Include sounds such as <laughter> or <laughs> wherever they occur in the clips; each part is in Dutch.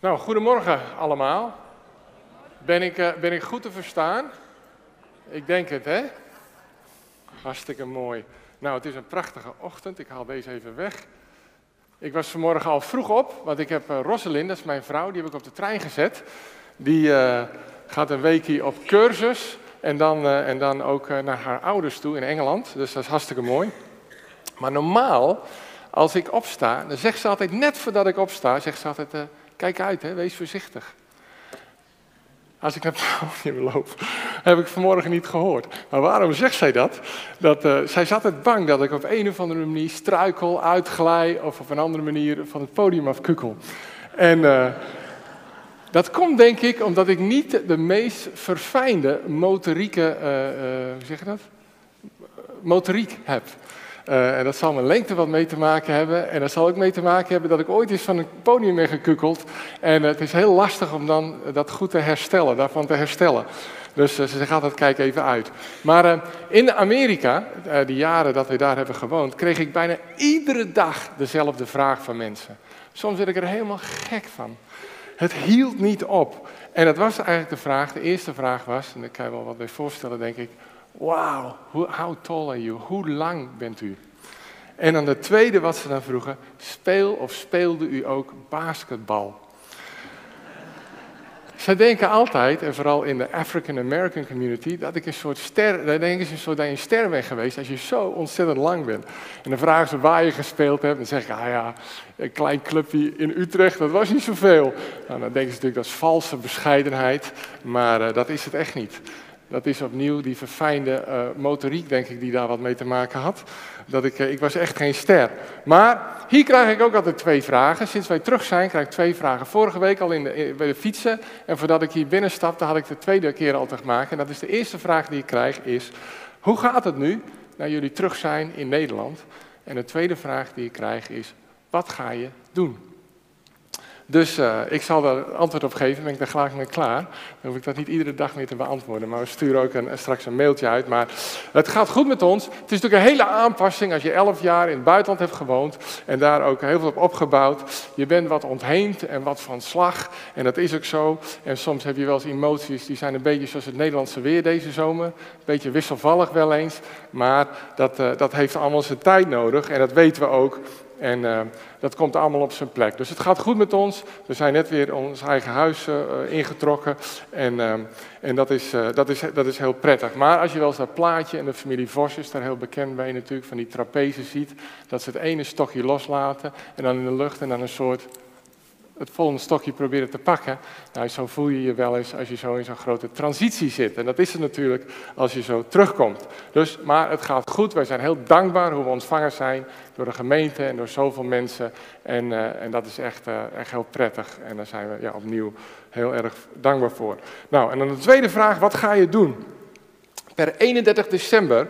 Nou, goedemorgen allemaal. Ben ik, eh, ben ik goed te verstaan? Ik denk het, hè? Hartstikke mooi. Nou, het is een prachtige ochtend. Ik haal deze even weg. Ik was vanmorgen al vroeg op, want ik heb uh, Rosalind, dat is mijn vrouw, die heb ik op de trein gezet. Die eh, gaat een weekje op cursus en dan, en dan ook naar haar ouders toe in Engeland. Dus dat is hartstikke mooi. Maar normaal, als ik opsta, dan zegt ze altijd, net voordat ik opsta, zegt ze altijd Kijk uit, hè, wees voorzichtig. Als ik naar het loop, heb ik vanmorgen niet gehoord. Maar waarom zegt zij dat? dat uh, zij zat het bang dat ik op een of andere manier struikel, uitglij of op een andere manier van het podium afkukkel. En uh, dat komt denk ik omdat ik niet de meest verfijnde motorieke, uh, hoe zeg je dat? Motoriek heb. Uh, en dat zal met lengte wat mee te maken hebben. En dat zal ook mee te maken hebben dat ik ooit eens van een podium ben gekukeld. En het is heel lastig om dan dat goed te herstellen, daarvan te herstellen. Dus uh, ze gaat dat kijk even uit. Maar uh, in Amerika, die jaren dat we daar hebben gewoond, kreeg ik bijna iedere dag dezelfde vraag van mensen. Soms werd ik er helemaal gek van. Het hield niet op. En dat was eigenlijk de vraag, de eerste vraag was, en daar kan je wel wat bij voorstellen denk ik. Wauw, how tall are you? Hoe lang bent u? En dan de tweede wat ze dan vroegen, speel of speelde u ook basketbal? Ze denken altijd, en vooral in de African American community, dat ik een soort ster, daar denken ze een soort dat je een ster bent geweest als je zo ontzettend lang bent. En dan vragen ze waar je gespeeld hebt, en dan zeg ik, ah ja, een klein clubje in Utrecht, dat was niet zoveel. Nou, dan denken ze natuurlijk dat is valse bescheidenheid, maar uh, dat is het echt niet. Dat is opnieuw die verfijnde uh, motoriek, denk ik, die daar wat mee te maken had. Dat ik, uh, ik was echt geen ster. Maar hier krijg ik ook altijd twee vragen. Sinds wij terug zijn, krijg ik twee vragen. Vorige week al in de, bij de fietsen. En voordat ik hier binnenstapte, had ik de tweede keer al te maken. En dat is de eerste vraag die ik krijg, is... Hoe gaat het nu, na jullie terug zijn in Nederland? En de tweede vraag die ik krijg is... Wat ga je doen? Dus uh, ik zal daar antwoord op geven, ben ik daar graag mee klaar. Dan hoef ik dat niet iedere dag meer te beantwoorden. Maar we sturen ook een, straks een mailtje uit. Maar het gaat goed met ons. Het is natuurlijk een hele aanpassing als je elf jaar in het buitenland hebt gewoond. En daar ook heel veel op opgebouwd. Je bent wat ontheemd en wat van slag. En dat is ook zo. En soms heb je wel eens emoties die zijn een beetje zoals het Nederlandse weer deze zomer. Een beetje wisselvallig wel eens. Maar dat, uh, dat heeft allemaal zijn tijd nodig. En dat weten we ook. En uh, dat komt allemaal op zijn plek. Dus het gaat goed met ons. We zijn net weer ons eigen huis uh, ingetrokken. En, en dat, is, dat, is, dat is heel prettig. Maar als je wel eens dat plaatje en de familie Vos is daar heel bekend bij natuurlijk, van die trapeze ziet. Dat ze het ene stokje loslaten en dan in de lucht en dan een soort het volgende stokje proberen te pakken. Nou, zo voel je je wel eens als je zo in zo'n grote transitie zit. En dat is het natuurlijk als je zo terugkomt. Dus, maar het gaat goed. Wij zijn heel dankbaar hoe we ontvangen zijn door de gemeente en door zoveel mensen. En, uh, en dat is echt, uh, echt heel prettig. En daar zijn we ja, opnieuw heel erg dankbaar voor. Nou, en dan de tweede vraag, wat ga je doen? Per 31 december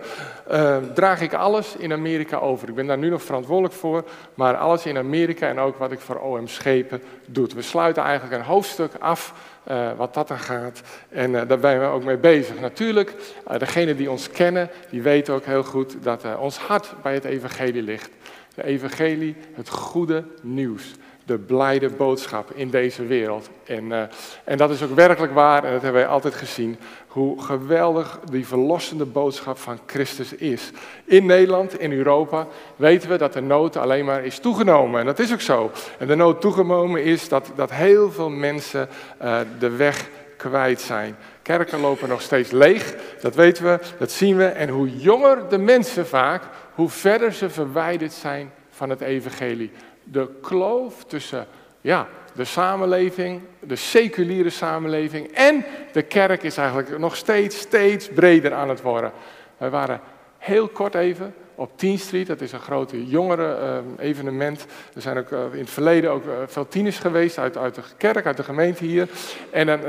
uh, draag ik alles in Amerika over. Ik ben daar nu nog verantwoordelijk voor, maar alles in Amerika en ook wat ik voor OM Schepen doe. We sluiten eigenlijk een hoofdstuk af uh, wat dat er gaat en uh, daar zijn we ook mee bezig. Natuurlijk, degenen die ons kennen, die weten ook heel goed dat ons hart bij het evangelie ligt. De evangelie, het goede nieuws de blijde boodschap in deze wereld. En, en dat is ook werkelijk waar, en dat hebben wij altijd gezien, hoe geweldig die verlossende boodschap van Christus is. In Nederland, in Europa, weten we dat de nood alleen maar is toegenomen. En dat is ook zo. En de nood toegenomen is dat, dat heel veel mensen uh, de weg kwijt zijn. Kerken lopen nog steeds leeg, dat weten we, dat zien we. En hoe jonger de mensen vaak, hoe verder ze verwijderd zijn van het evangelie de kloof tussen ja, de samenleving, de seculiere samenleving en de kerk is eigenlijk nog steeds, steeds breder aan het worden. Wij waren heel kort even op 10 Street, dat is een grote jongeren-evenement. er zijn ook uh, in het verleden ook uh, veel tieners geweest uit, uit de kerk, uit de gemeente hier. En dan,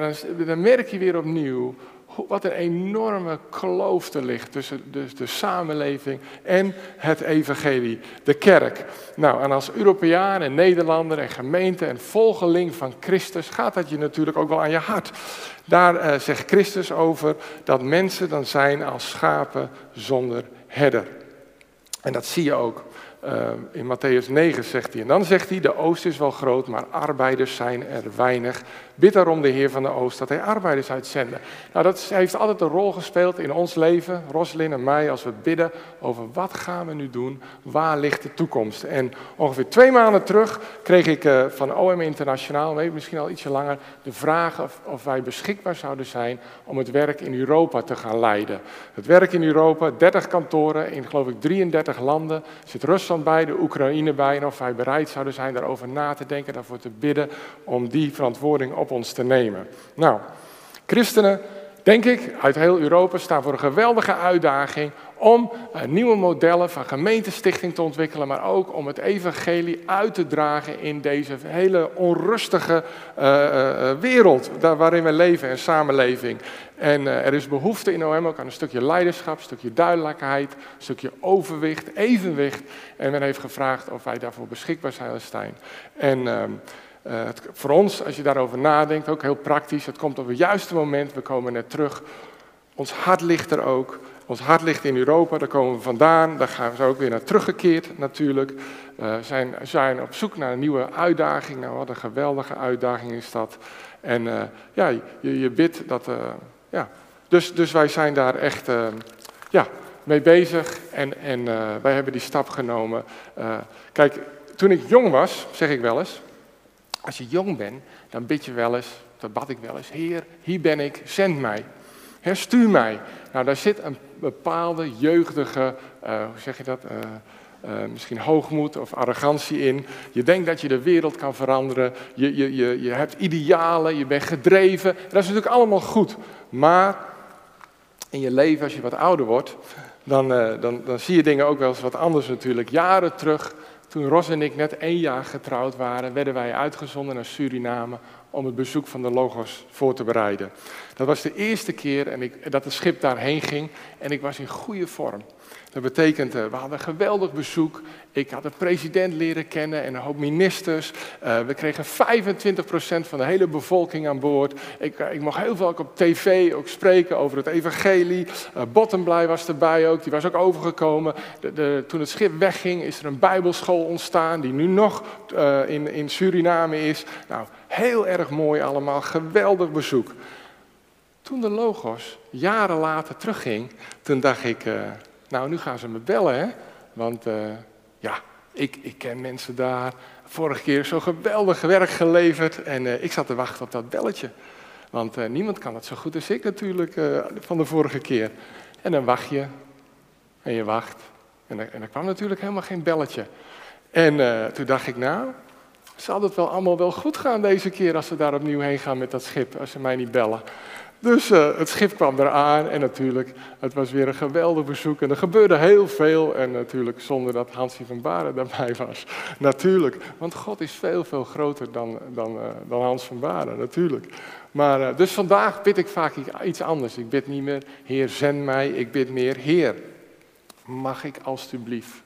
dan merk je weer opnieuw wat een enorme kloof er ligt tussen de, de, samenleving en het evangelie, de kerk. Nou, en als Europeaan en Nederlander en gemeente en volgeling van Christus gaat dat je natuurlijk ook wel aan je hart. Daar uh, zegt Christus over dat mensen dan zijn als schapen zonder herder. En dat zie je ook. in Matthäus 9 zegt hij. En dan zegt hij, de oost is wel groot, maar arbeiders zijn er weinig. Bid daarom de Heer van de Oost dat hij arbeiders uitzenden. Nou, dat heeft altijd een rol gespeeld in ons leven, Roslin en mij, als we bidden over wat gaan we nu doen, waar ligt de toekomst. En ongeveer twee maanden terug kreeg ik uh, van OM Internationaal, misschien al ietsje langer, de vraag of, wij beschikbaar zouden zijn om het werk in Europa te gaan leiden. Het werk in Europa, 30 kantoren in geloof ik 33 landen, zit Rusland bij, de Oekraïne bij, en of wij bereid zouden zijn daarover na te denken, daarvoor te bidden, om die verantwoording op ons te nemen. Nou, christenen, denk ik, uit heel Europa staan voor een geweldige uitdaging om uh, nieuwe modellen van gemeentestichting te ontwikkelen, maar ook om het evangelie uit te dragen in deze hele onrustige uh, uh, wereld waarin we leven en samenleving. En er is behoefte in OM ook aan een stukje leiderschap, een stukje duidelijkheid, een stukje overwicht, evenwicht. En men heeft gevraagd of wij daarvoor beschikbaar zijn. En ehm, het, voor ons, als je daarover nadenkt, ook heel praktisch. Het komt op het juiste moment. We komen net terug. Ons hart ligt er ook. Ons hart ligt in Europa, daar komen we vandaan. Daar gaan we ook weer naar teruggekeerd natuurlijk. We uh, zijn, zijn op zoek naar een nieuwe uitdaging. Nou, wat een geweldige uitdaging is dat. En uh, ja, je, je bidt dat... ja. dus, dus wij zijn daar echt ja, mee bezig. En, en wij hebben die stap genomen. kijk, toen ik jong was, zeg ik wel eens... Als je jong bent, dan bid je wel eens, dat bad ik wel eens, Heer, hier ben ik, zend mij. Her, stuur mij. Nou, daar zit een bepaalde jeugdige, uh, hoe zeg je dat, uh, uh, misschien hoogmoed of arrogantie in. Je denkt dat je de wereld kan veranderen. Je, je, je, je hebt idealen, je bent gedreven. Dat is natuurlijk allemaal goed. Maar in je leven, als je wat ouder wordt, dan, dan, dan zie je dingen ook wel eens wat anders natuurlijk. Jaren terug toen Ros en ik net één jaar getrouwd waren, werden wij uitgezonden naar Suriname om het bezoek van de Logos voor te bereiden. Dat was de eerste keer en ik, dat het schip daarheen ging en ik was in goede vorm. Dat betekent, uh, we hadden een geweldig bezoek. Ik had de president leren kennen en een hoop ministers. Uh, we kregen 25% van de hele bevolking aan boord. Ik, uh, ik mocht heel veel ook op tv ook spreken over het evangelie. Bottomblij was erbij ook, die was ook overgekomen. De, toen het schip wegging is er een bijbelschool ontstaan die nu nog in, in Suriname is. Nou, heel erg mooi allemaal, geweldig bezoek. Toen de Logos jaren later terugging, toen dacht ik... Nou, nu gaan ze me bellen, hè? Want uh, ja, ik, ik ken mensen daar. Vorige keer zo geweldig werk geleverd en uh, ik zat te wachten op dat belletje. Want uh, niemand kan het zo goed als ik natuurlijk van de vorige keer. En dan wacht je en je wacht. En, en er kwam natuurlijk helemaal geen belletje. En toen dacht ik, nou, zal het wel allemaal wel goed gaan deze keer als ze daar opnieuw heen gaan met dat schip, als ze mij niet bellen. Dus uh, het schip kwam eraan en natuurlijk, het was weer een geweldig bezoek. En er gebeurde heel veel en natuurlijk zonder dat Hansie van Baren <laughs> daarbij was. Natuurlijk, want God is veel, veel groter dan, dan, uh, dan Hans van Baren, natuurlijk. Maar, uh, dus vandaag bid ik vaak iets anders. Ik bid niet meer, Heer zend mij, ik bid meer, Heer, mag ik alstublieft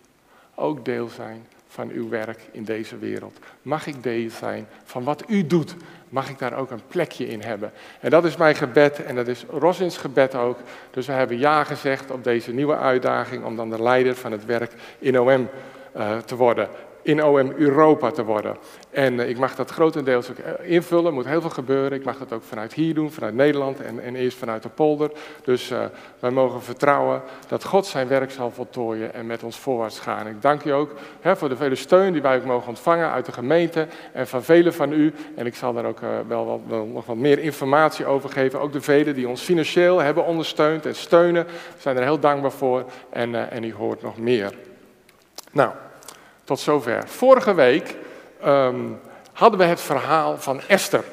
ook deel zijn van uw werk in deze wereld? Mag ik deel zijn van wat u doet? Mag ik daar ook een plekje in hebben? En dat is mijn gebed en dat is Rosins gebed ook. Dus we hebben ja gezegd op deze nieuwe uitdaging om dan de leider van het werk in OM uh, te worden in OM Europa te worden. En uh, ik mag dat grotendeels ook uh, invullen, moet heel veel gebeuren. Ik mag dat ook vanuit hier doen, vanuit Nederland en, en eerst vanuit de polder. Dus uh, wij mogen vertrouwen dat God zijn werk zal voltooien en met ons voorwaarts gaan. Ik dank u ook hè, voor de vele steun die wij ook mogen ontvangen uit de gemeente en van velen van u. En ik zal daar ook wel, nog wat meer informatie over geven. Ook de velen die ons financieel hebben ondersteund en steunen. Zijn er heel dankbaar voor en, en u hoort nog meer. Nou, tot zover. Vorige week um, hadden we het verhaal van Esther.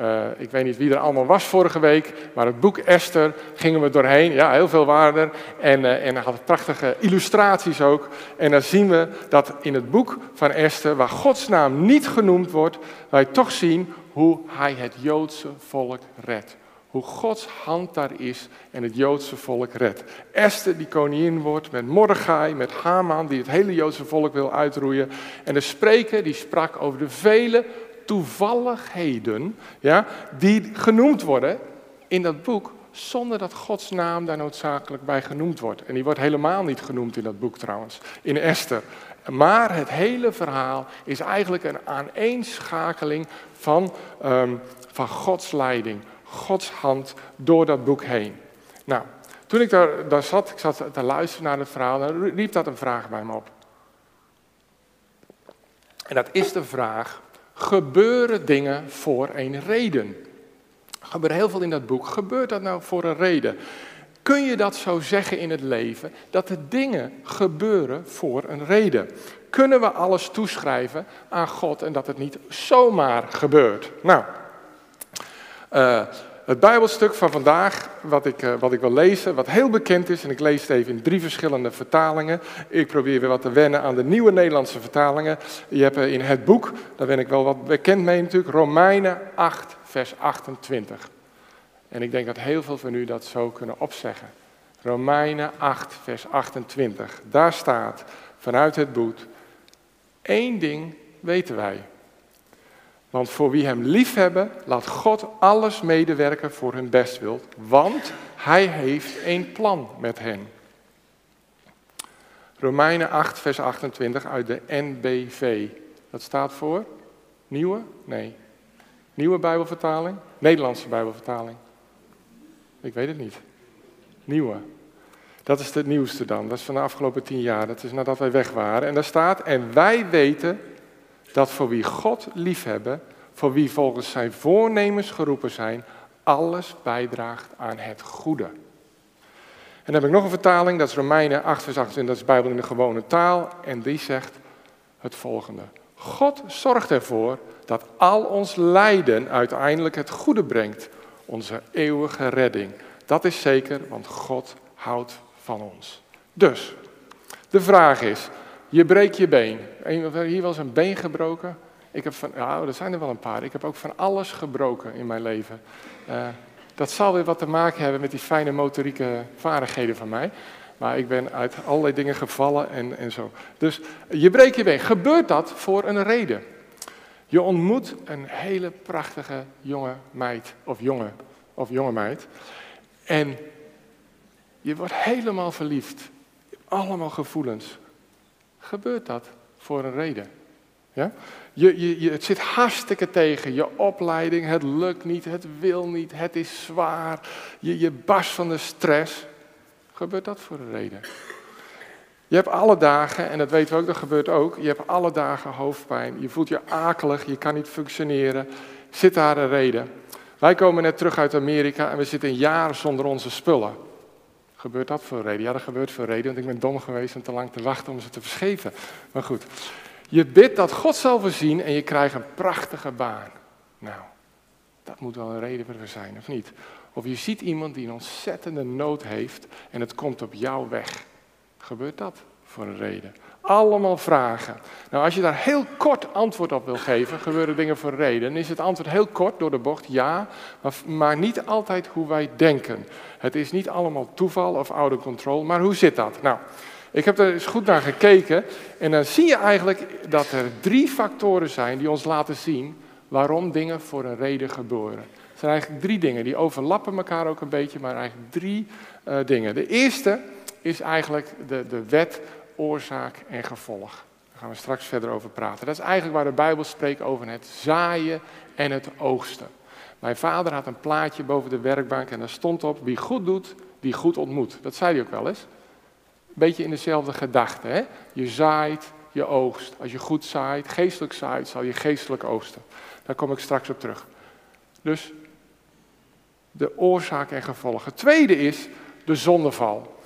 Uh, ik weet niet wie er allemaal was vorige week, maar het boek Esther gingen we doorheen. Ja, heel veel waarde. En, uh, en had prachtige illustraties ook. En dan zien we dat in het boek van Esther, waar Gods naam niet genoemd wordt, wij toch zien hoe hij het Joodse volk redt hoe Gods hand daar is en het Joodse volk redt. Esther die koningin wordt met Mordechai, met Haman die het hele Joodse volk wil uitroeien. En de spreker die sprak over de vele toevalligheden ja, die genoemd worden in dat boek zonder dat Gods naam daar noodzakelijk bij genoemd wordt. En die wordt helemaal niet genoemd in dat boek trouwens, in Esther. Maar het hele verhaal is eigenlijk een aaneenschakeling van, ehm, van Gods leiding, Gods hand door dat boek heen. Nou, toen ik daar, daar zat, ik zat te luisteren naar het verhaal, dan riep dat een vraag bij me op. En dat is de vraag, gebeuren dingen voor een reden? Er gebeurt heel veel in dat boek. Gebeurt dat nou voor een reden? Kun je dat zo zeggen in het leven, dat de dingen gebeuren voor een reden? Kunnen we alles toeschrijven aan God en dat het niet zomaar gebeurt? Nou, uh, het Bijbelstuk van vandaag, wat ik, uh, wat ik wil lezen, wat heel bekend is, en ik lees het even in drie verschillende vertalingen. Ik probeer weer wat te wennen aan de nieuwe Nederlandse vertalingen. Je hebt uh, in het boek, daar ben ik wel wat bekend mee natuurlijk, Romeinen 8, vers 28. En ik denk dat heel veel van u dat zo kunnen opzeggen. Romeinen 8, vers 28. Daar staat vanuit het boek, één ding weten wij. Want voor wie hem liefhebben, laat God alles medewerken voor hun bestwil, want hij heeft een plan met hen. Romeinen 8, vers 28 uit de NBV. Dat staat voor? Nieuwe? Nee. Nieuwe Bijbelvertaling? Nederlandse Bijbelvertaling. Ik weet het niet. Nieuwe. Dat is het nieuwste dan. Dat is van de afgelopen tien jaar. Dat is nadat wij weg waren. En daar staat, en wij weten dat voor wie God liefhebben, voor wie volgens zijn voornemens geroepen zijn, alles bijdraagt aan het goede. En dan heb ik nog een vertaling, dat is Romeinen 8 vers 28, dat is Bijbel in de gewone taal. En die zegt het volgende. God zorgt ervoor dat al ons lijden uiteindelijk het goede brengt, onze eeuwige redding. Dat is zeker, want God houdt van ons. Dus, de vraag is, je breekt je been. Hier was een been gebroken. Ik heb van, ja, er zijn er wel een paar. Ik heb ook van alles gebroken in mijn leven. Uh, dat zal weer wat te maken hebben met die fijne motorieke vaardigheden van mij. Maar ik ben uit allerlei dingen gevallen en, en zo. Dus je breekt je been. Gebeurt dat voor een reden? Je ontmoet een hele prachtige jonge meid of jongen of jonge meid. En je wordt helemaal verliefd. Allemaal gevoelens. Gebeurt dat voor een reden? Ja? Je, je, je, het zit hartstikke tegen. Je opleiding, het lukt niet, het wil niet, het is zwaar. Je, je barst van de stress. Gebeurt dat voor een reden? Je hebt alle dagen, en dat weten we ook, dat gebeurt ook. Je hebt alle dagen hoofdpijn. Je voelt je akelig, je kan niet functioneren. Zit daar een reden? Wij komen net terug uit Amerika en we zitten jaar zonder onze spullen. Gebeurt dat voor een reden? Ja, dat gebeurt voor een reden, want ik ben dom geweest om te lang te wachten om ze te verschepen. Maar goed, je bidt dat God zal voorzien en je krijgt een prachtige baan. Nou, dat moet wel een reden voor zijn, of niet? Of je ziet iemand die een ontzettende nood heeft en het komt op jou weg. Gebeurt dat voor een reden? Allemaal vragen. Nou, als je daar heel kort antwoord op wil geven, gebeuren dingen voor een reden, is het antwoord heel kort door de bocht, ja, maar, niet altijd hoe wij denken. Het is niet allemaal toeval of oude control, maar hoe zit dat? Nou, ik heb er eens goed naar gekeken en dan zie je eigenlijk dat er drie factoren zijn die ons laten zien waarom dingen voor een reden gebeuren. Het zijn eigenlijk drie dingen, die overlappen elkaar ook een beetje, maar eigenlijk drie uh, dingen. De eerste is eigenlijk de, de wet oorzaak en gevolg. Daar gaan we straks verder over praten. Dat is eigenlijk waar de Bijbel spreekt over het zaaien en het oogsten. Mijn vader had een plaatje boven de werkbank en daar stond op: wie goed doet, die goed ontmoet. Dat zei hij ook wel eens. Beetje in dezelfde gedachte. Hè? Je zaait, je oogst. Als je goed zaait, geestelijk zaait, zal je geestelijk oogsten. Daar kom ik straks op terug. Dus de oorzaak en gevolgen. Het tweede is de zondeval.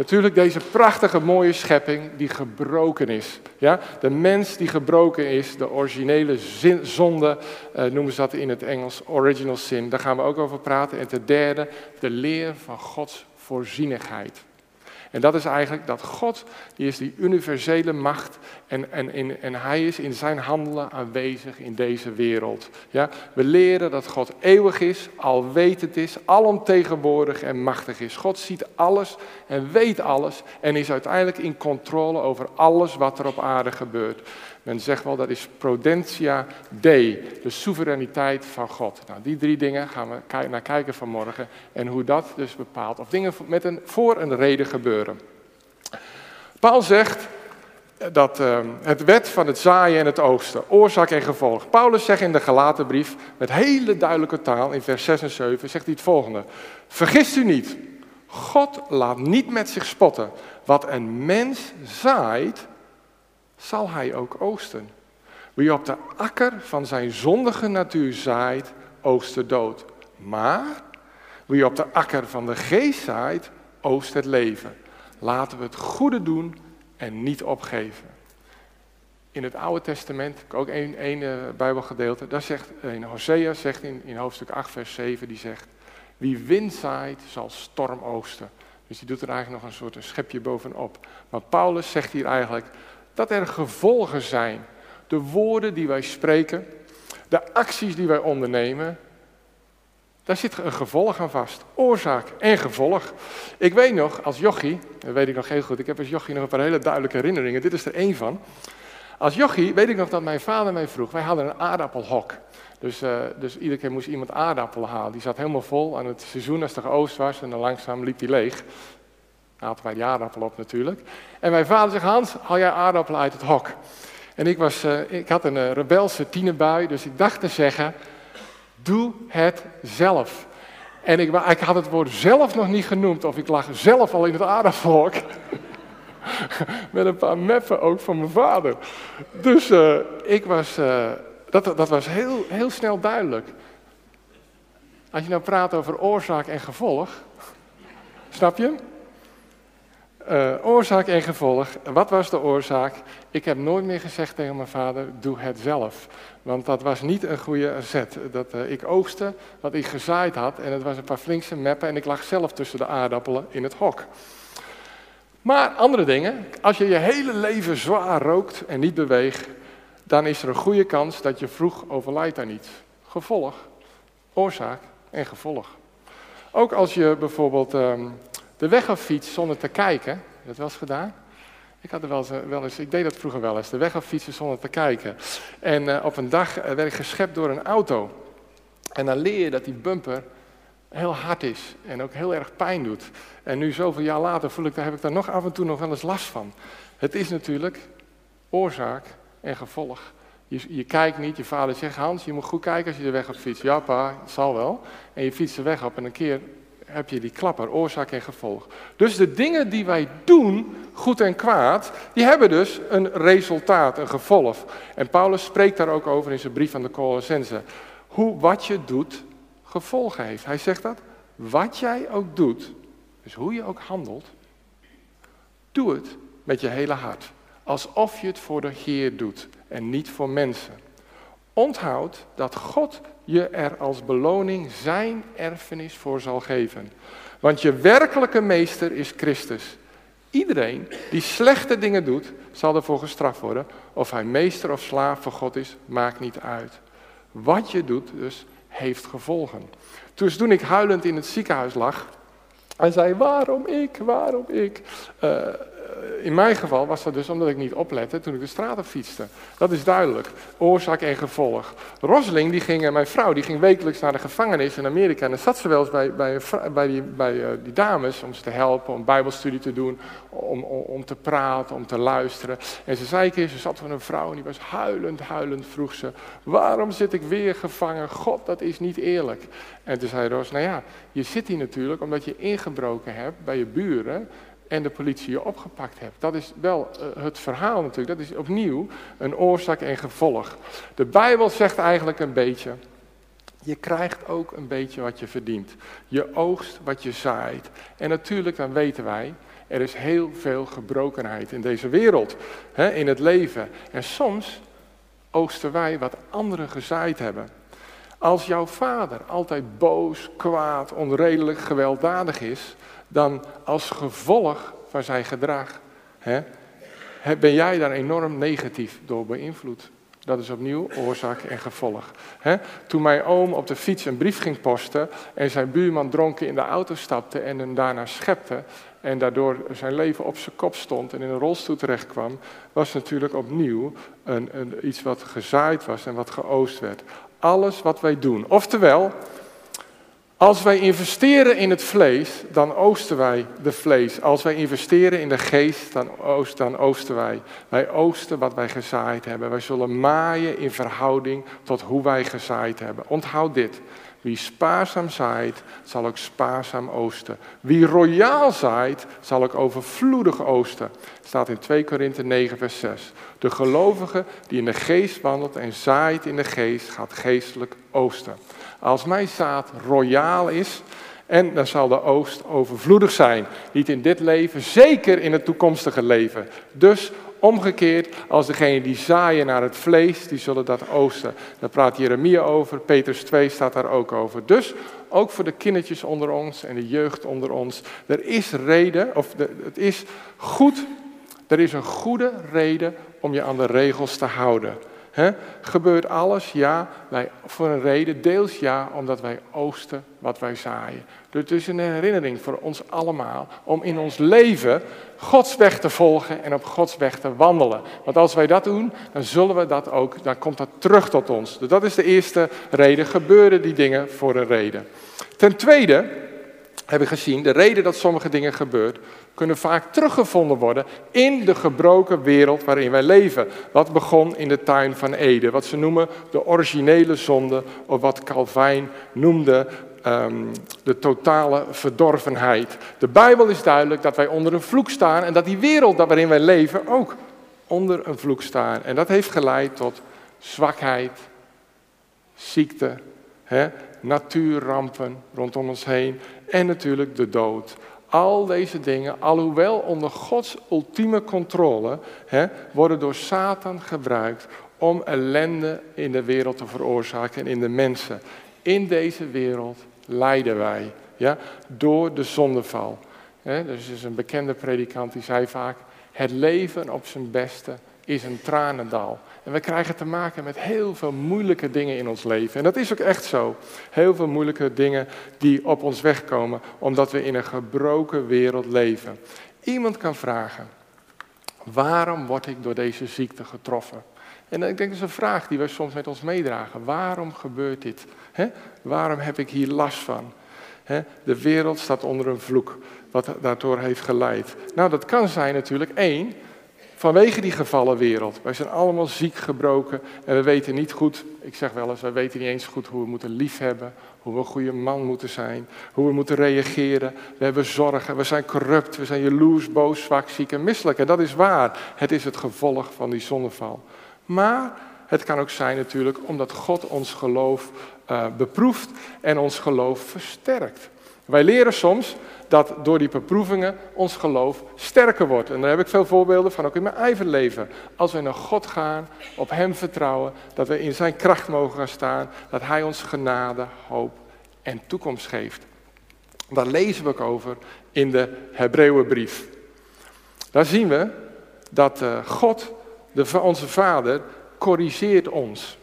Natuurlijk deze prachtige mooie schepping die gebroken is. Ja? De mens die gebroken is, de originele zonde, uh, noemen ze dat in het Engels, original sin. Daar gaan we ook over praten. En ten derde, de leer van Gods voorzienigheid. En dat is eigenlijk dat God, die is die universele macht en, en, en, hij is in zijn handelen aanwezig in deze wereld. Ja? We leren dat God eeuwig is, alwetend is, alomtegenwoordig en machtig is. God ziet alles en weet alles en is uiteindelijk in controle over alles wat er op aarde gebeurt. Men zegt wel dat is prudentia dei, de soevereiniteit van God. Nou, die drie dingen gaan we naar kijken vanmorgen en hoe dat dus bepaalt. Of dingen met een, voor een reden gebeuren. Paul zegt, dat uh, het wet van het zaaien en het oogsten, oorzaak en gevolg. Paulus zegt in de Galatenbrief met hele duidelijke taal in vers 6 en 7, zegt hij het volgende. Vergist u niet, God laat niet met zich spotten. Wat een mens zaait, zal hij ook oogsten. Wie op de akker van zijn zondige natuur zaait, oogst de dood. Maar wie op de akker van de geest zaait, oogst het leven. Laten we het goede doen en niet opgeven. In het Oude Testament, ook één, uh, Bijbelgedeelte, daar zegt, eh, in Hosea zegt in, in hoofdstuk 8 vers 7, die zegt, wie wind zaait zal storm oogsten. Dus die doet er eigenlijk nog een soort een schepje bovenop. Maar Paulus zegt hier eigenlijk dat er gevolgen zijn. De woorden die wij spreken, de acties die wij ondernemen, daar zit een gevolg aan vast. Oorzaak en gevolg. Ik weet nog, als jochie, dat weet ik nog heel goed, ik heb als jochie nog een paar hele duidelijke herinneringen. Dit is er één van. Als jochie weet ik nog dat mijn vader mij vroeg, wij hadden een aardappelhok. Dus, uh, dus iedere keer moest iemand aardappelen halen. Die zat helemaal vol aan het seizoen als het geoost was en dan langzaam liep die leeg. Wij die aardappel op natuurlijk. En mijn vader zegt, Hans, haal jij aardappelen uit het hok. En ik, was, uh, ik had een uh, rebelse tienerbui, dus ik dacht te zeggen, Doe het zelf. En ik, ik, had het woord zelf nog niet genoemd, of ik lag zelf al in het aardappelhok. <laughs> Met een paar meppen ook van mijn vader. Dus uh, ik was, dat, dat was heel, heel snel duidelijk. Als je nou praat over oorzaak en gevolg, snap je? Uh, oorzaak en gevolg. Wat was de oorzaak? Ik heb nooit meer gezegd tegen mijn vader, doe het zelf. Want dat was niet een goede zet. Dat, uh, ik oogste wat ik gezaaid had en het was een paar flinkse meppen en ik lag zelf tussen de aardappelen in het hok. Maar andere dingen, als je je hele leven zwaar rookt en niet beweegt, dan is er een goede kans dat je vroeg overlijdt aan iets. Gevolg, oorzaak en gevolg. Ook als je bijvoorbeeld um, de weg zonder te kijken, dat eens gedaan? Ik had er wel eens, wel eens, ik deed dat vroeger wel eens, de weg affietsen zonder te kijken. En uh, op een dag werd ik geschept door een auto. En dan leer je dat die bumper heel hard is en ook heel erg pijn doet. En nu zoveel jaar later voel ik, daar heb ik daar nog af en toe nog wel eens last van. Het is natuurlijk oorzaak en gevolg. Je, je, kijkt niet, je vader zegt, Hans, je moet goed kijken als je de weg op fietst. Ja pa, zal wel. En je fietst de weg op en een keer heb je die klapper, oorzaak en gevolg. Dus de dingen die wij doen, goed en kwaad, die hebben dus een resultaat, een gevolg. En Paulus spreekt daar ook over in zijn brief aan de Colossense. Hoe wat je doet, gevolgen heeft. Hij zegt dat, wat jij ook doet, dus hoe je ook handelt, doe het met je hele hart. Alsof je het voor de Heer doet en niet voor mensen. Onthoud dat God je er als beloning zijn erfenis voor zal geven. Want je werkelijke meester is Christus. Iedereen die slechte dingen doet, zal ervoor gestraft worden. Of hij meester of slaaf voor God is, maakt niet uit. Wat je doet dus, heeft gevolgen. Dus toen ik huilend in het ziekenhuis lag, en zei, waarom ik, waarom ik? Eh, in mijn geval was dat dus omdat ik niet oplette toen ik de straat op fietste. Dat is duidelijk. Oorzaak en gevolg. Rosling, die ging, mijn vrouw, die ging wekelijks naar de gevangenis in Amerika. En dan zat ze wel eens bij, bij, bij, die, uh, die dames om ze te helpen, om bijbelstudie te doen, om, om, om, te praten, om te luisteren. En ze zei een keer, ze zat van een vrouw en die was huilend, huilend, vroeg ze, waarom zit ik weer gevangen? God, dat is niet eerlijk. En toen zei Ros, nou ja, je zit hier natuurlijk omdat je ingebroken hebt bij je buren en de politie je opgepakt hebt. Dat is wel uh, het verhaal natuurlijk. Dat is opnieuw een oorzaak en gevolg. De Bijbel zegt eigenlijk een beetje, je krijgt ook een beetje wat je verdient. Je oogst wat je zaait. En natuurlijk, dan weten wij, er is heel veel gebrokenheid in deze wereld, hè, in het leven. En soms oogsten wij wat anderen gezaaid hebben. Als jouw vader altijd boos, kwaad, onredelijk, gewelddadig is, dan als gevolg van zijn gedrag hè, ben jij daar enorm negatief door beïnvloed. Dat is opnieuw oorzaak en gevolg. Toen mijn oom op de fiets een brief ging posten en zijn buurman dronken in de auto stapte en hem daarna schepte en daardoor zijn leven op zijn kop stond en in een rolstoel terecht kwam, was natuurlijk opnieuw een, een, iets wat gezaaid was en wat geoost werd. Alles wat wij doen. Oftewel, Als wij investeren in het vlees, dan oosten wij de vlees. Als wij investeren in de geest, dan, dan oosten wij. Wij oosten wat wij gezaaid hebben. Wij zullen maaien in verhouding tot hoe wij gezaaid hebben. Onthoud dit. Wie spaarzaam zaait, zal ook spaarzaam oosten. Wie royaal zaait, zal ook overvloedig oosten. Staat in 2 Korinthe 9, vers 6. De gelovige die in de geest wandelt en zaait in de geest, gaat geestelijk oosten. Als mijn zaad royaal is, en dan zal de oost overvloedig zijn. Niet in dit leven, zeker in het toekomstige leven. Dus omgekeerd, als degene die zaaien naar het vlees, die zullen dat oosten. Daar praat Jeremia over, Petrus 2 staat daar ook over. Dus ook voor de kindertjes onder ons en de jeugd onder ons. Er is reden, of het is goed, er is een goede reden om je aan de regels te houden. Gebeurt alles? Ja, voor een reden. Deels ja, omdat wij oosten wat wij zaaien. Dus het is een herinnering voor ons allemaal om in ons leven Gods weg te volgen en op Gods weg te wandelen. Want als wij dat doen, dan zullen we dat ook, dan komt dat terug tot ons. Dus dat is de eerste reden. Gebeuren die dingen voor een reden. Ten tweede hebben gezien, de reden dat sommige dingen gebeuren, kunnen vaak teruggevonden worden in de gebroken wereld waarin wij leven. Wat begon in de tuin van Eden, wat ze noemen de originele zonde, of wat Calvijn noemde ehm, de totale verdorvenheid. De Bijbel is duidelijk dat wij onder een vloek staan en dat die wereld waarin wij leven ook onder een vloek staat. En dat heeft geleid tot zwakheid, ziekte, hè, natuurrampen rondom ons heen en natuurlijk de dood. Al deze dingen, alhoewel onder Gods ultieme controle, hè, worden door Satan gebruikt om ellende in de wereld te veroorzaken en in de mensen. In deze wereld lijden wij ja, door de zondeval. Dus er is een bekende predikant die zei vaak: Het leven op zijn beste is een tranendal. En we krijgen te maken met heel veel moeilijke dingen in ons leven. En dat is ook echt zo. Heel veel moeilijke dingen die op ons wegkomen, omdat we in een gebroken wereld leven. Iemand kan vragen, waarom word ik door deze ziekte getroffen? En ik denk dat is een vraag die wij soms met ons meedragen. Waarom gebeurt dit? Waarom heb ik hier last van? De wereld staat onder een vloek, wat daardoor heeft geleid. Nou, dat kan zijn natuurlijk één, Vanwege die gevallen wereld. Wij zijn allemaal ziek gebroken en we weten niet goed, ik zeg wel eens, wij weten niet eens goed hoe we moeten liefhebben, hoe we een goede man moeten zijn, hoe we moeten reageren. We hebben zorgen, we zijn corrupt, we zijn jaloers, boos, zwak, ziek en misselijk. En dat is waar. Het is het gevolg van die zonneval. Maar het kan ook zijn natuurlijk omdat God ons geloof uh, beproeft en ons geloof versterkt. Wij leren soms dat door die beproevingen ons geloof sterker wordt. En daar heb ik veel voorbeelden van, ook in mijn eigen leven. Als wij naar God gaan, op Hem vertrouwen, dat we in Zijn kracht mogen gaan staan, dat Hij ons genade, hoop en toekomst geeft. Daar lezen we ook over in de Hebreeënbrief. Daar zien we dat eh, God, onze Vader, corrigeert ons.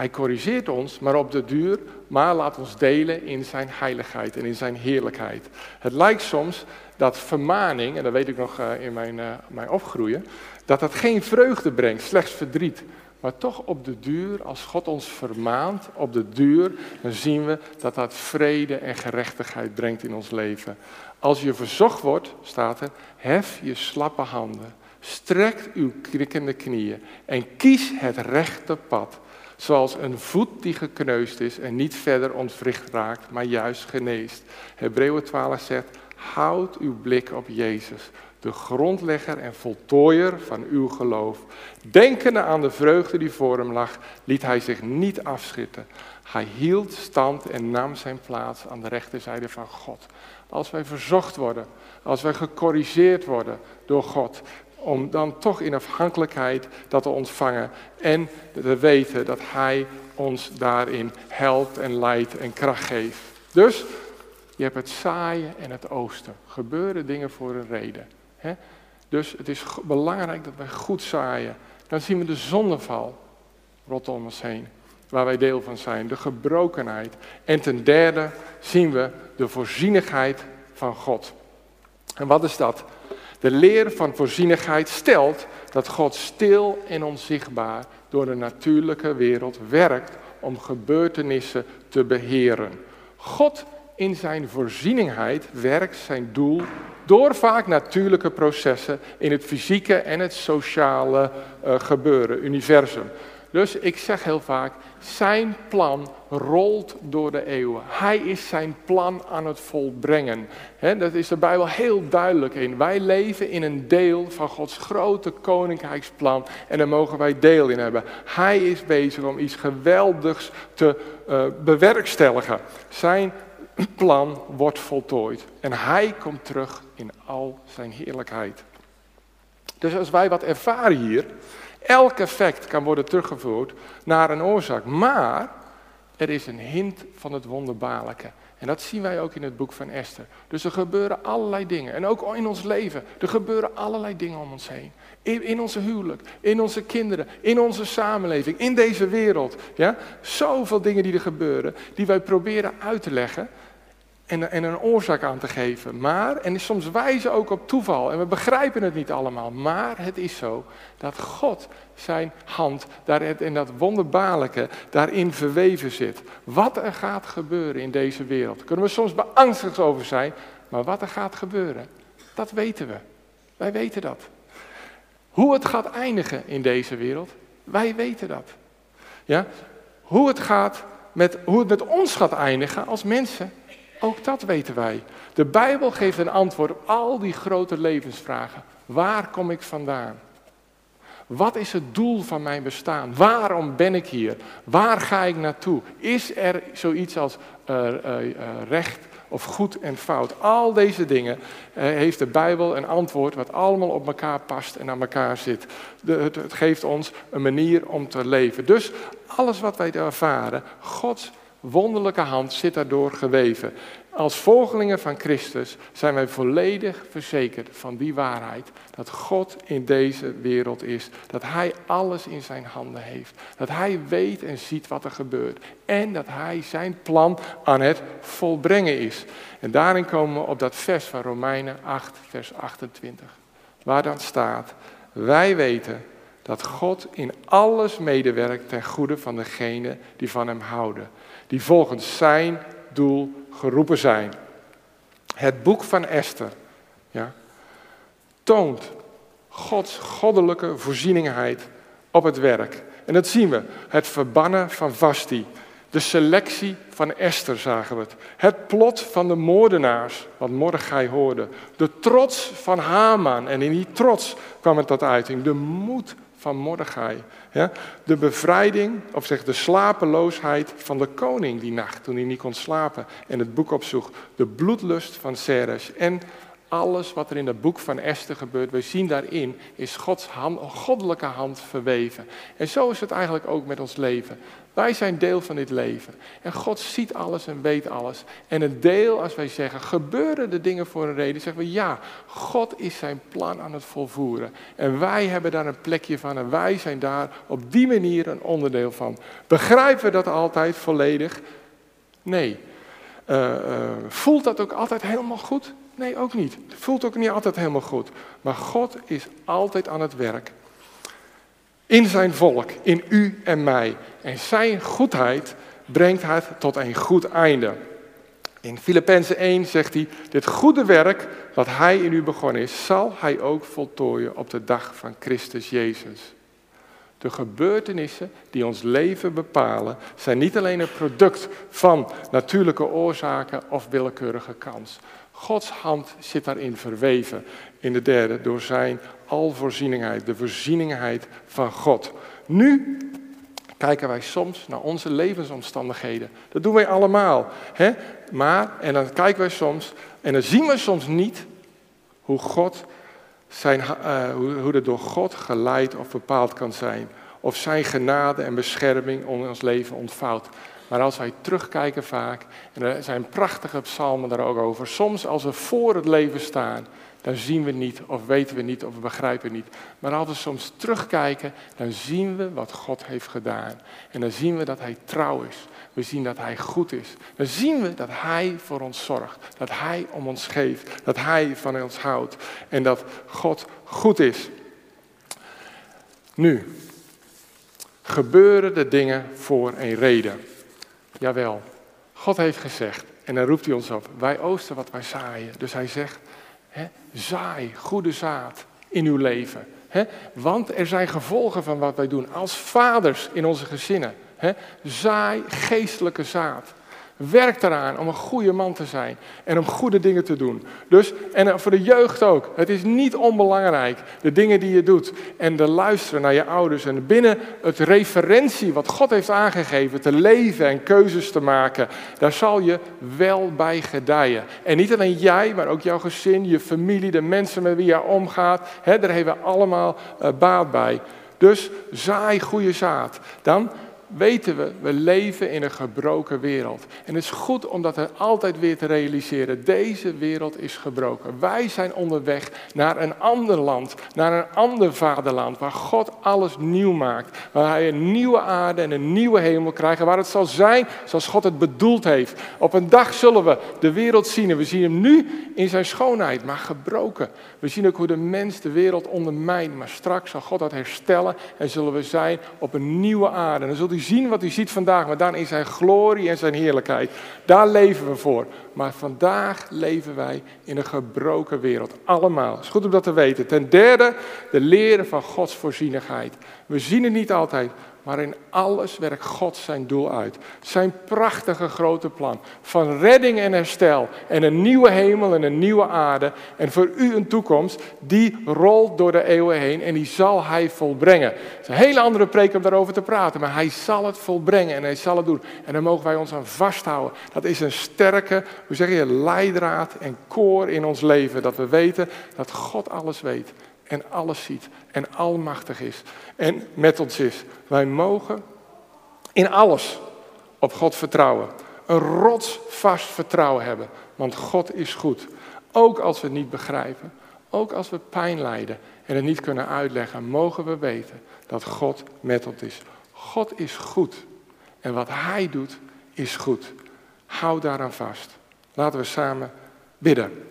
Hij corrigeert ons, maar op de duur, maar laat ons delen in zijn heiligheid en in zijn heerlijkheid. Het lijkt soms dat vermaning, en dat weet ik nog eh, in mijn, uh, mijn opgroeien, dat dat geen vreugde brengt, slechts verdriet. Maar toch op de duur, als God ons vermaant, op de duur, dan zien we dat dat vrede en gerechtigheid brengt in ons leven. Als je verzocht wordt, staat er, hef je slappe handen, strek uw krikkende knieën en kies het rechte pad. Zoals een voet die gekneusd is en niet verder ontwricht raakt, maar juist geneest. Hebreeën 12 zegt, houd uw blik op Jezus, de grondlegger en voltooier van uw geloof. Denkende aan de vreugde die voor hem lag, liet hij zich niet afschitten. Hij hield stand en nam zijn plaats aan de rechterzijde van God. Als wij verzocht worden, als wij gecorrigeerd worden door God, om dan toch in afhankelijkheid dat te ontvangen en te weten dat Hij ons daarin helpt en leidt en kracht geeft. Dus je hebt het zaaien en het oosten. Gebeuren dingen voor een reden. Hè? Dus het is belangrijk dat wij goed zaaien. Dan zien we de zondeval rondom ons heen, waar wij deel van zijn, de gebrokenheid. En ten derde zien we de voorzienigheid van God. En wat is dat? De leer van voorzienigheid stelt dat God stil en onzichtbaar door de natuurlijke wereld werkt om gebeurtenissen te beheren. God in zijn voorzieningheid werkt zijn doel door vaak natuurlijke processen in het fysieke en het sociale uh, gebeuren, universum. Dus ik zeg heel vaak, zijn plan rolt door de eeuwen. Hij is zijn plan aan het volbrengen. Dat is de Bijbel heel duidelijk in. Wij leven in een deel van Gods grote koninkrijksplan en daar mogen wij deel in hebben. Hij is bezig om iets geweldigs te uh, bewerkstelligen. Zijn plan wordt voltooid en hij komt terug in al zijn heerlijkheid. Dus als wij wat ervaren hier, elk effect kan worden teruggevoerd naar een oorzaak. Maar er is een hint van het wonderbaarlijke. En dat zien wij ook in het boek van Esther. Dus er gebeuren allerlei dingen. En ook in ons leven. Er gebeuren allerlei dingen om ons heen. In, in onze huwelijk, in onze kinderen, in onze samenleving, in deze wereld. Ja? Zoveel dingen die er gebeuren, die wij proberen uit te leggen en, en een oorzaak aan te geven. Maar, en soms wijzen ook op toeval, en we begrijpen het niet allemaal, maar het is zo dat God zijn hand daar in dat wonderbaarlijke daarin verweven zit. Wat er gaat gebeuren in deze wereld, kunnen we soms beangstigd over zijn, maar wat er gaat gebeuren, dat weten we. Wij weten dat. Hoe het gaat eindigen in deze wereld, wij weten dat. Ja? Hoe het gaat met, hoe het met ons gaat eindigen als mensen, ook dat weten wij. De Bijbel geeft een antwoord op al die grote levensvragen. Waar kom ik vandaan? Wat is het doel van mijn bestaan? Waarom ben ik hier? Waar ga ik naartoe? Is er zoiets als uh, uh, recht of goed en fout? Al deze dingen heeft de Bijbel een antwoord wat allemaal op elkaar past en aan elkaar zit. De, het, het geeft ons een manier om te leven. Dus alles wat wij ervaren, Gods wonderlijke hand zit daardoor geweven. Als volgelingen van Christus zijn wij volledig verzekerd van die waarheid. Dat God in deze wereld is. Dat Hij alles in zijn handen heeft. Dat Hij weet en ziet wat er gebeurt. En dat Hij zijn plan aan het volbrengen is. En daarin komen we op dat vers van Romeinen 8, vers 28. Waar dan staat, wij weten dat God in alles medewerkt ten goede van degenen die van Hem houden die volgens zijn doel geroepen zijn. Het boek van Esther ja, toont Gods goddelijke voorzieningheid op het werk. En dat zien we. Het verbannen van Vasti. De selectie van Esther zagen we het. Het plot van de moordenaars, wat Mordechai hoorde. De trots van Haman. En in die trots kwam het tot uiting. De moed van Mordechai. Ja? De bevrijding, of zeg de slapeloosheid van de koning die nacht, toen hij niet kon slapen en het boek opzocht. De bloedlust van Ceres en alles wat er in het boek van Esther gebeurt, we zien daarin, is Gods hand, goddelijke hand verweven. En zo is het eigenlijk ook met ons leven. Wij zijn deel van dit leven. En God ziet alles en weet alles. En een deel, als wij zeggen, gebeuren de dingen voor een reden, zeggen we ja, God is zijn plan aan het volvoeren. En wij hebben daar een plekje van en wij zijn daar op die manier een onderdeel van. Begrijpen we dat altijd volledig? Nee. Uh, uh, voelt dat ook altijd helemaal goed? Nee, ook niet. Het voelt ook niet altijd helemaal goed. Maar God is altijd aan het werk. In zijn volk, in u en mij. En zijn goedheid brengt het tot een goed einde. In Filippenzen 1 zegt hij, dit goede werk wat hij in u begonnen is, zal hij ook voltooien op de dag van Christus Jezus. De gebeurtenissen die ons leven bepalen, zijn niet alleen een product van natuurlijke oorzaken of willekeurige kans. Gods hand zit daarin verweven. In de derde, door zijn alvoorzieningheid, de voorzieningheid van God. Nu kijken wij soms naar onze levensomstandigheden. Dat doen wij allemaal. Hè? Maar, en dan kijken wij soms, en dan zien we soms niet hoe, God zijn, uh, hoe, hoe het door God geleid of bepaald kan zijn. Of zijn genade en bescherming om ons leven ontvouwt. Maar als wij terugkijken vaak, en er zijn prachtige psalmen daar ook over, soms als we voor het leven staan, dan zien we niet, of weten we niet, of we begrijpen niet. Maar als we soms terugkijken, dan zien we wat God heeft gedaan. En dan zien we dat Hij trouw is. We zien dat Hij goed is. Dan zien we dat Hij voor ons zorgt. Dat Hij om ons geeft. Dat Hij van ons houdt. En dat God goed is. Nu, gebeuren de dingen voor een reden. Jawel, God heeft gezegd, en dan roept hij ons op, wij oosten wat wij zaaien. Dus hij zegt, zaai goede zaad in uw leven. Hè? Want er zijn gevolgen van wat wij doen als vaders in onze gezinnen. Hè? Zaai geestelijke zaad. Werk eraan om een goede man te zijn en om goede dingen te doen. Dus, en voor de jeugd ook. Het is niet onbelangrijk, de dingen die je doet. En de luisteren naar je ouders. En binnen het referentie wat God heeft aangegeven, te leven en keuzes te maken. Daar zal je wel bij gedijen. En niet alleen jij, maar ook jouw gezin, je familie, de mensen met wie je omgaat. Hè, daar hebben we allemaal uh, baat bij. Dus zaai goede zaad. Dan weten we, we leven in een gebroken wereld. En het is goed om dat er altijd weer te realiseren. Deze wereld is gebroken. Wij zijn onderweg naar een ander land, naar een ander vaderland, waar God alles nieuw maakt. Waar Hij een nieuwe aarde en een nieuwe hemel krijgt, waar het zal zijn zoals God het bedoeld heeft. Op een dag zullen we de wereld zien en we zien hem nu in zijn schoonheid, maar gebroken. We zien ook hoe de mens de wereld ondermijnt, maar straks zal God dat herstellen en zullen we zijn op een nieuwe aarde. En dan zult u zien wat u ziet vandaag, maar dan in zijn glorie en zijn heerlijkheid. Daar leven we voor. Maar vandaag leven wij in een gebroken wereld. Allemaal. Het is goed om dat te weten. Ten derde, de leren van Gods voorzienigheid. We zien het niet altijd, maar in alles werkt God zijn doel uit. Zijn prachtige grote plan van redding en herstel en een nieuwe hemel en een nieuwe aarde en voor u een toekomst, die rolt door de eeuwen heen en die zal hij volbrengen. Het is een hele andere preek om daarover te praten, maar hij zal het volbrengen en hij zal het doen. En daar mogen wij ons aan vasthouden. Dat is een sterke, hoe zeg je, leidraad en koor in ons leven, dat we weten dat God alles weet en alles ziet en almachtig is en met ons is. Wij mogen in alles op God vertrouwen. Een rotsvast vertrouwen hebben, want God is goed. Ook als we het niet begrijpen, ook als we pijn lijden en het niet kunnen uitleggen, mogen we weten dat God met ons is. God is goed en wat Hij doet is goed. Hou daaraan vast. Laten we samen bidden.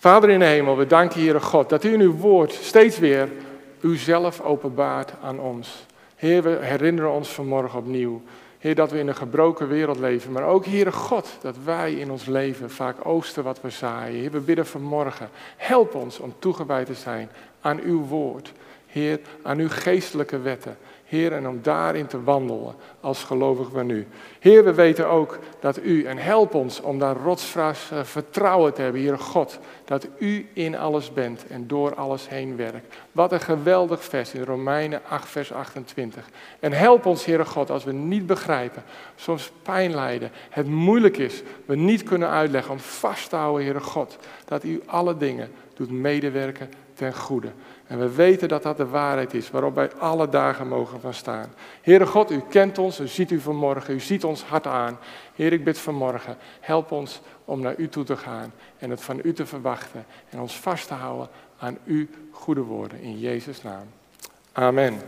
Vader in de hemel, we danken Heere God dat u in uw woord steeds weer uzelf openbaart aan ons. Heer, we herinneren ons vanmorgen opnieuw. Heer, dat we in een gebroken wereld leven. Maar ook, Heere God, dat wij in ons leven vaak oosten wat we zaaien. Heer, we bidden vanmorgen. Help ons om toegewijd te zijn aan uw woord. Heer, aan uw geestelijke wetten. Heer, en om daarin te wandelen als gelovig van u. Heer, we weten ook dat u, en help ons om daar rotsvast eh, vertrouwen te hebben, Heer God, dat u in alles bent en door alles heen werkt. Wat een geweldig vers in Romeinen 8, vers 28. En help ons, Heere God, als we niet begrijpen, soms pijn lijden, het moeilijk is, we niet kunnen uitleggen, om vast te houden, Heere God, dat u alle dingen doet medewerken ten goede. En we weten dat dat de waarheid is waarop wij alle dagen mogen van staan. Heere God, u kent ons, u ziet u vanmorgen, u ziet ons hart aan. Heer, ik bid vanmorgen, help ons om naar u toe te gaan en het van u te verwachten en ons vast te houden aan uw goede woorden in Jezus' naam. Amen.